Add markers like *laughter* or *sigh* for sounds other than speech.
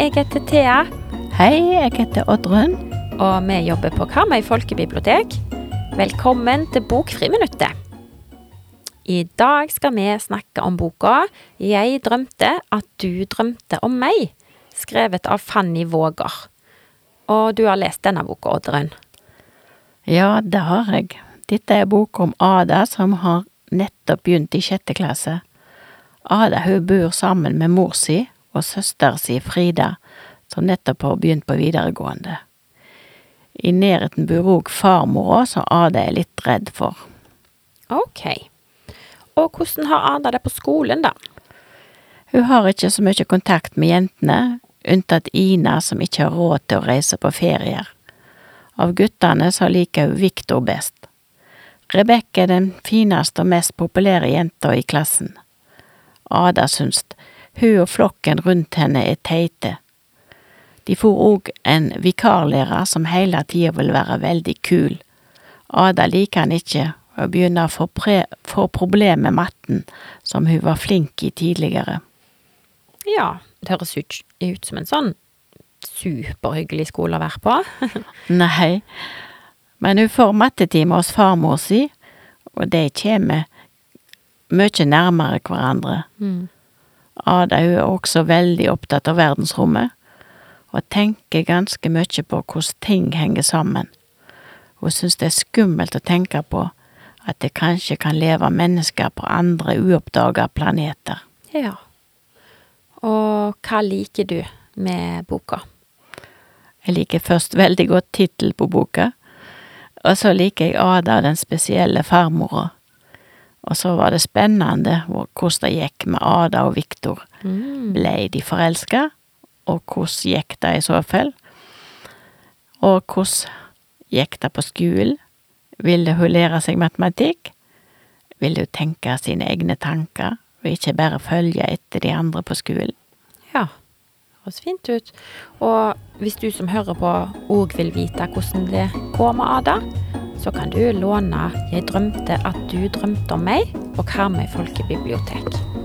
Jeg heter Thea, Hei, jeg heter Oddrun. og vi jobber på Karmøy folkebibliotek. Velkommen til Bokfriminuttet. I dag skal vi snakke om boka 'Jeg drømte at du drømte om meg', skrevet av Fanny Våger. Og du har lest denne boka, Oddrun. Ja, det har jeg. Dette er boka om Ada som har nettopp begynt i sjette klasse. Ada hun bor sammen med mor si og søster si Frida, som nettopp har begynt på videregående. I nærheten bor òg farmora, som Ada er litt redd for. Ok. Og hvordan har Ada det på skolen, da? Hun har ikke så mye kontakt med jentene, unntatt Ina, som ikke har råd til å reise på ferier. Av guttene så liker hun Viktor best. Rebekk er den fineste og mest populære jenta i klassen. Ada syns hun og flokken rundt henne er teite. De får òg en vikarlærer som hele tida vil være veldig kul. Ada liker han ikke og begynner å få, få problem med matten, som hun var flink i tidligere. Ja, det høres ut, ut som en sånn superhyggelig skole å være på. *laughs* Nei, men hun får mattetime hos farmor si, og de kommer mye nærmere hverandre. Mm. Ada hun er også veldig opptatt av verdensrommet, og tenker ganske mye på hvordan ting henger sammen. Hun syns det er skummelt å tenke på at det kanskje kan leve mennesker på andre uoppdaga planeter. Ja. Og hva liker du med boka? Jeg liker først veldig godt tittel på boka, og så liker jeg Ada den spesielle farmora. Og så var det spennende hvordan det gikk med Ada og Viktor. Mm. Ble de forelska, og hvordan gikk det i så fall? Og hvordan gikk det på skolen? Ville hun lære seg matematikk? Ville hun tenke sine egne tanker, og ikke bare følge etter de andre på skolen? Ja, det høres fint ut. Og hvis du som hører på òg vil vite hvordan det går med Ada, så kan du låne 'Jeg drømte at du drømte om meg' på Karmøy folkebibliotek.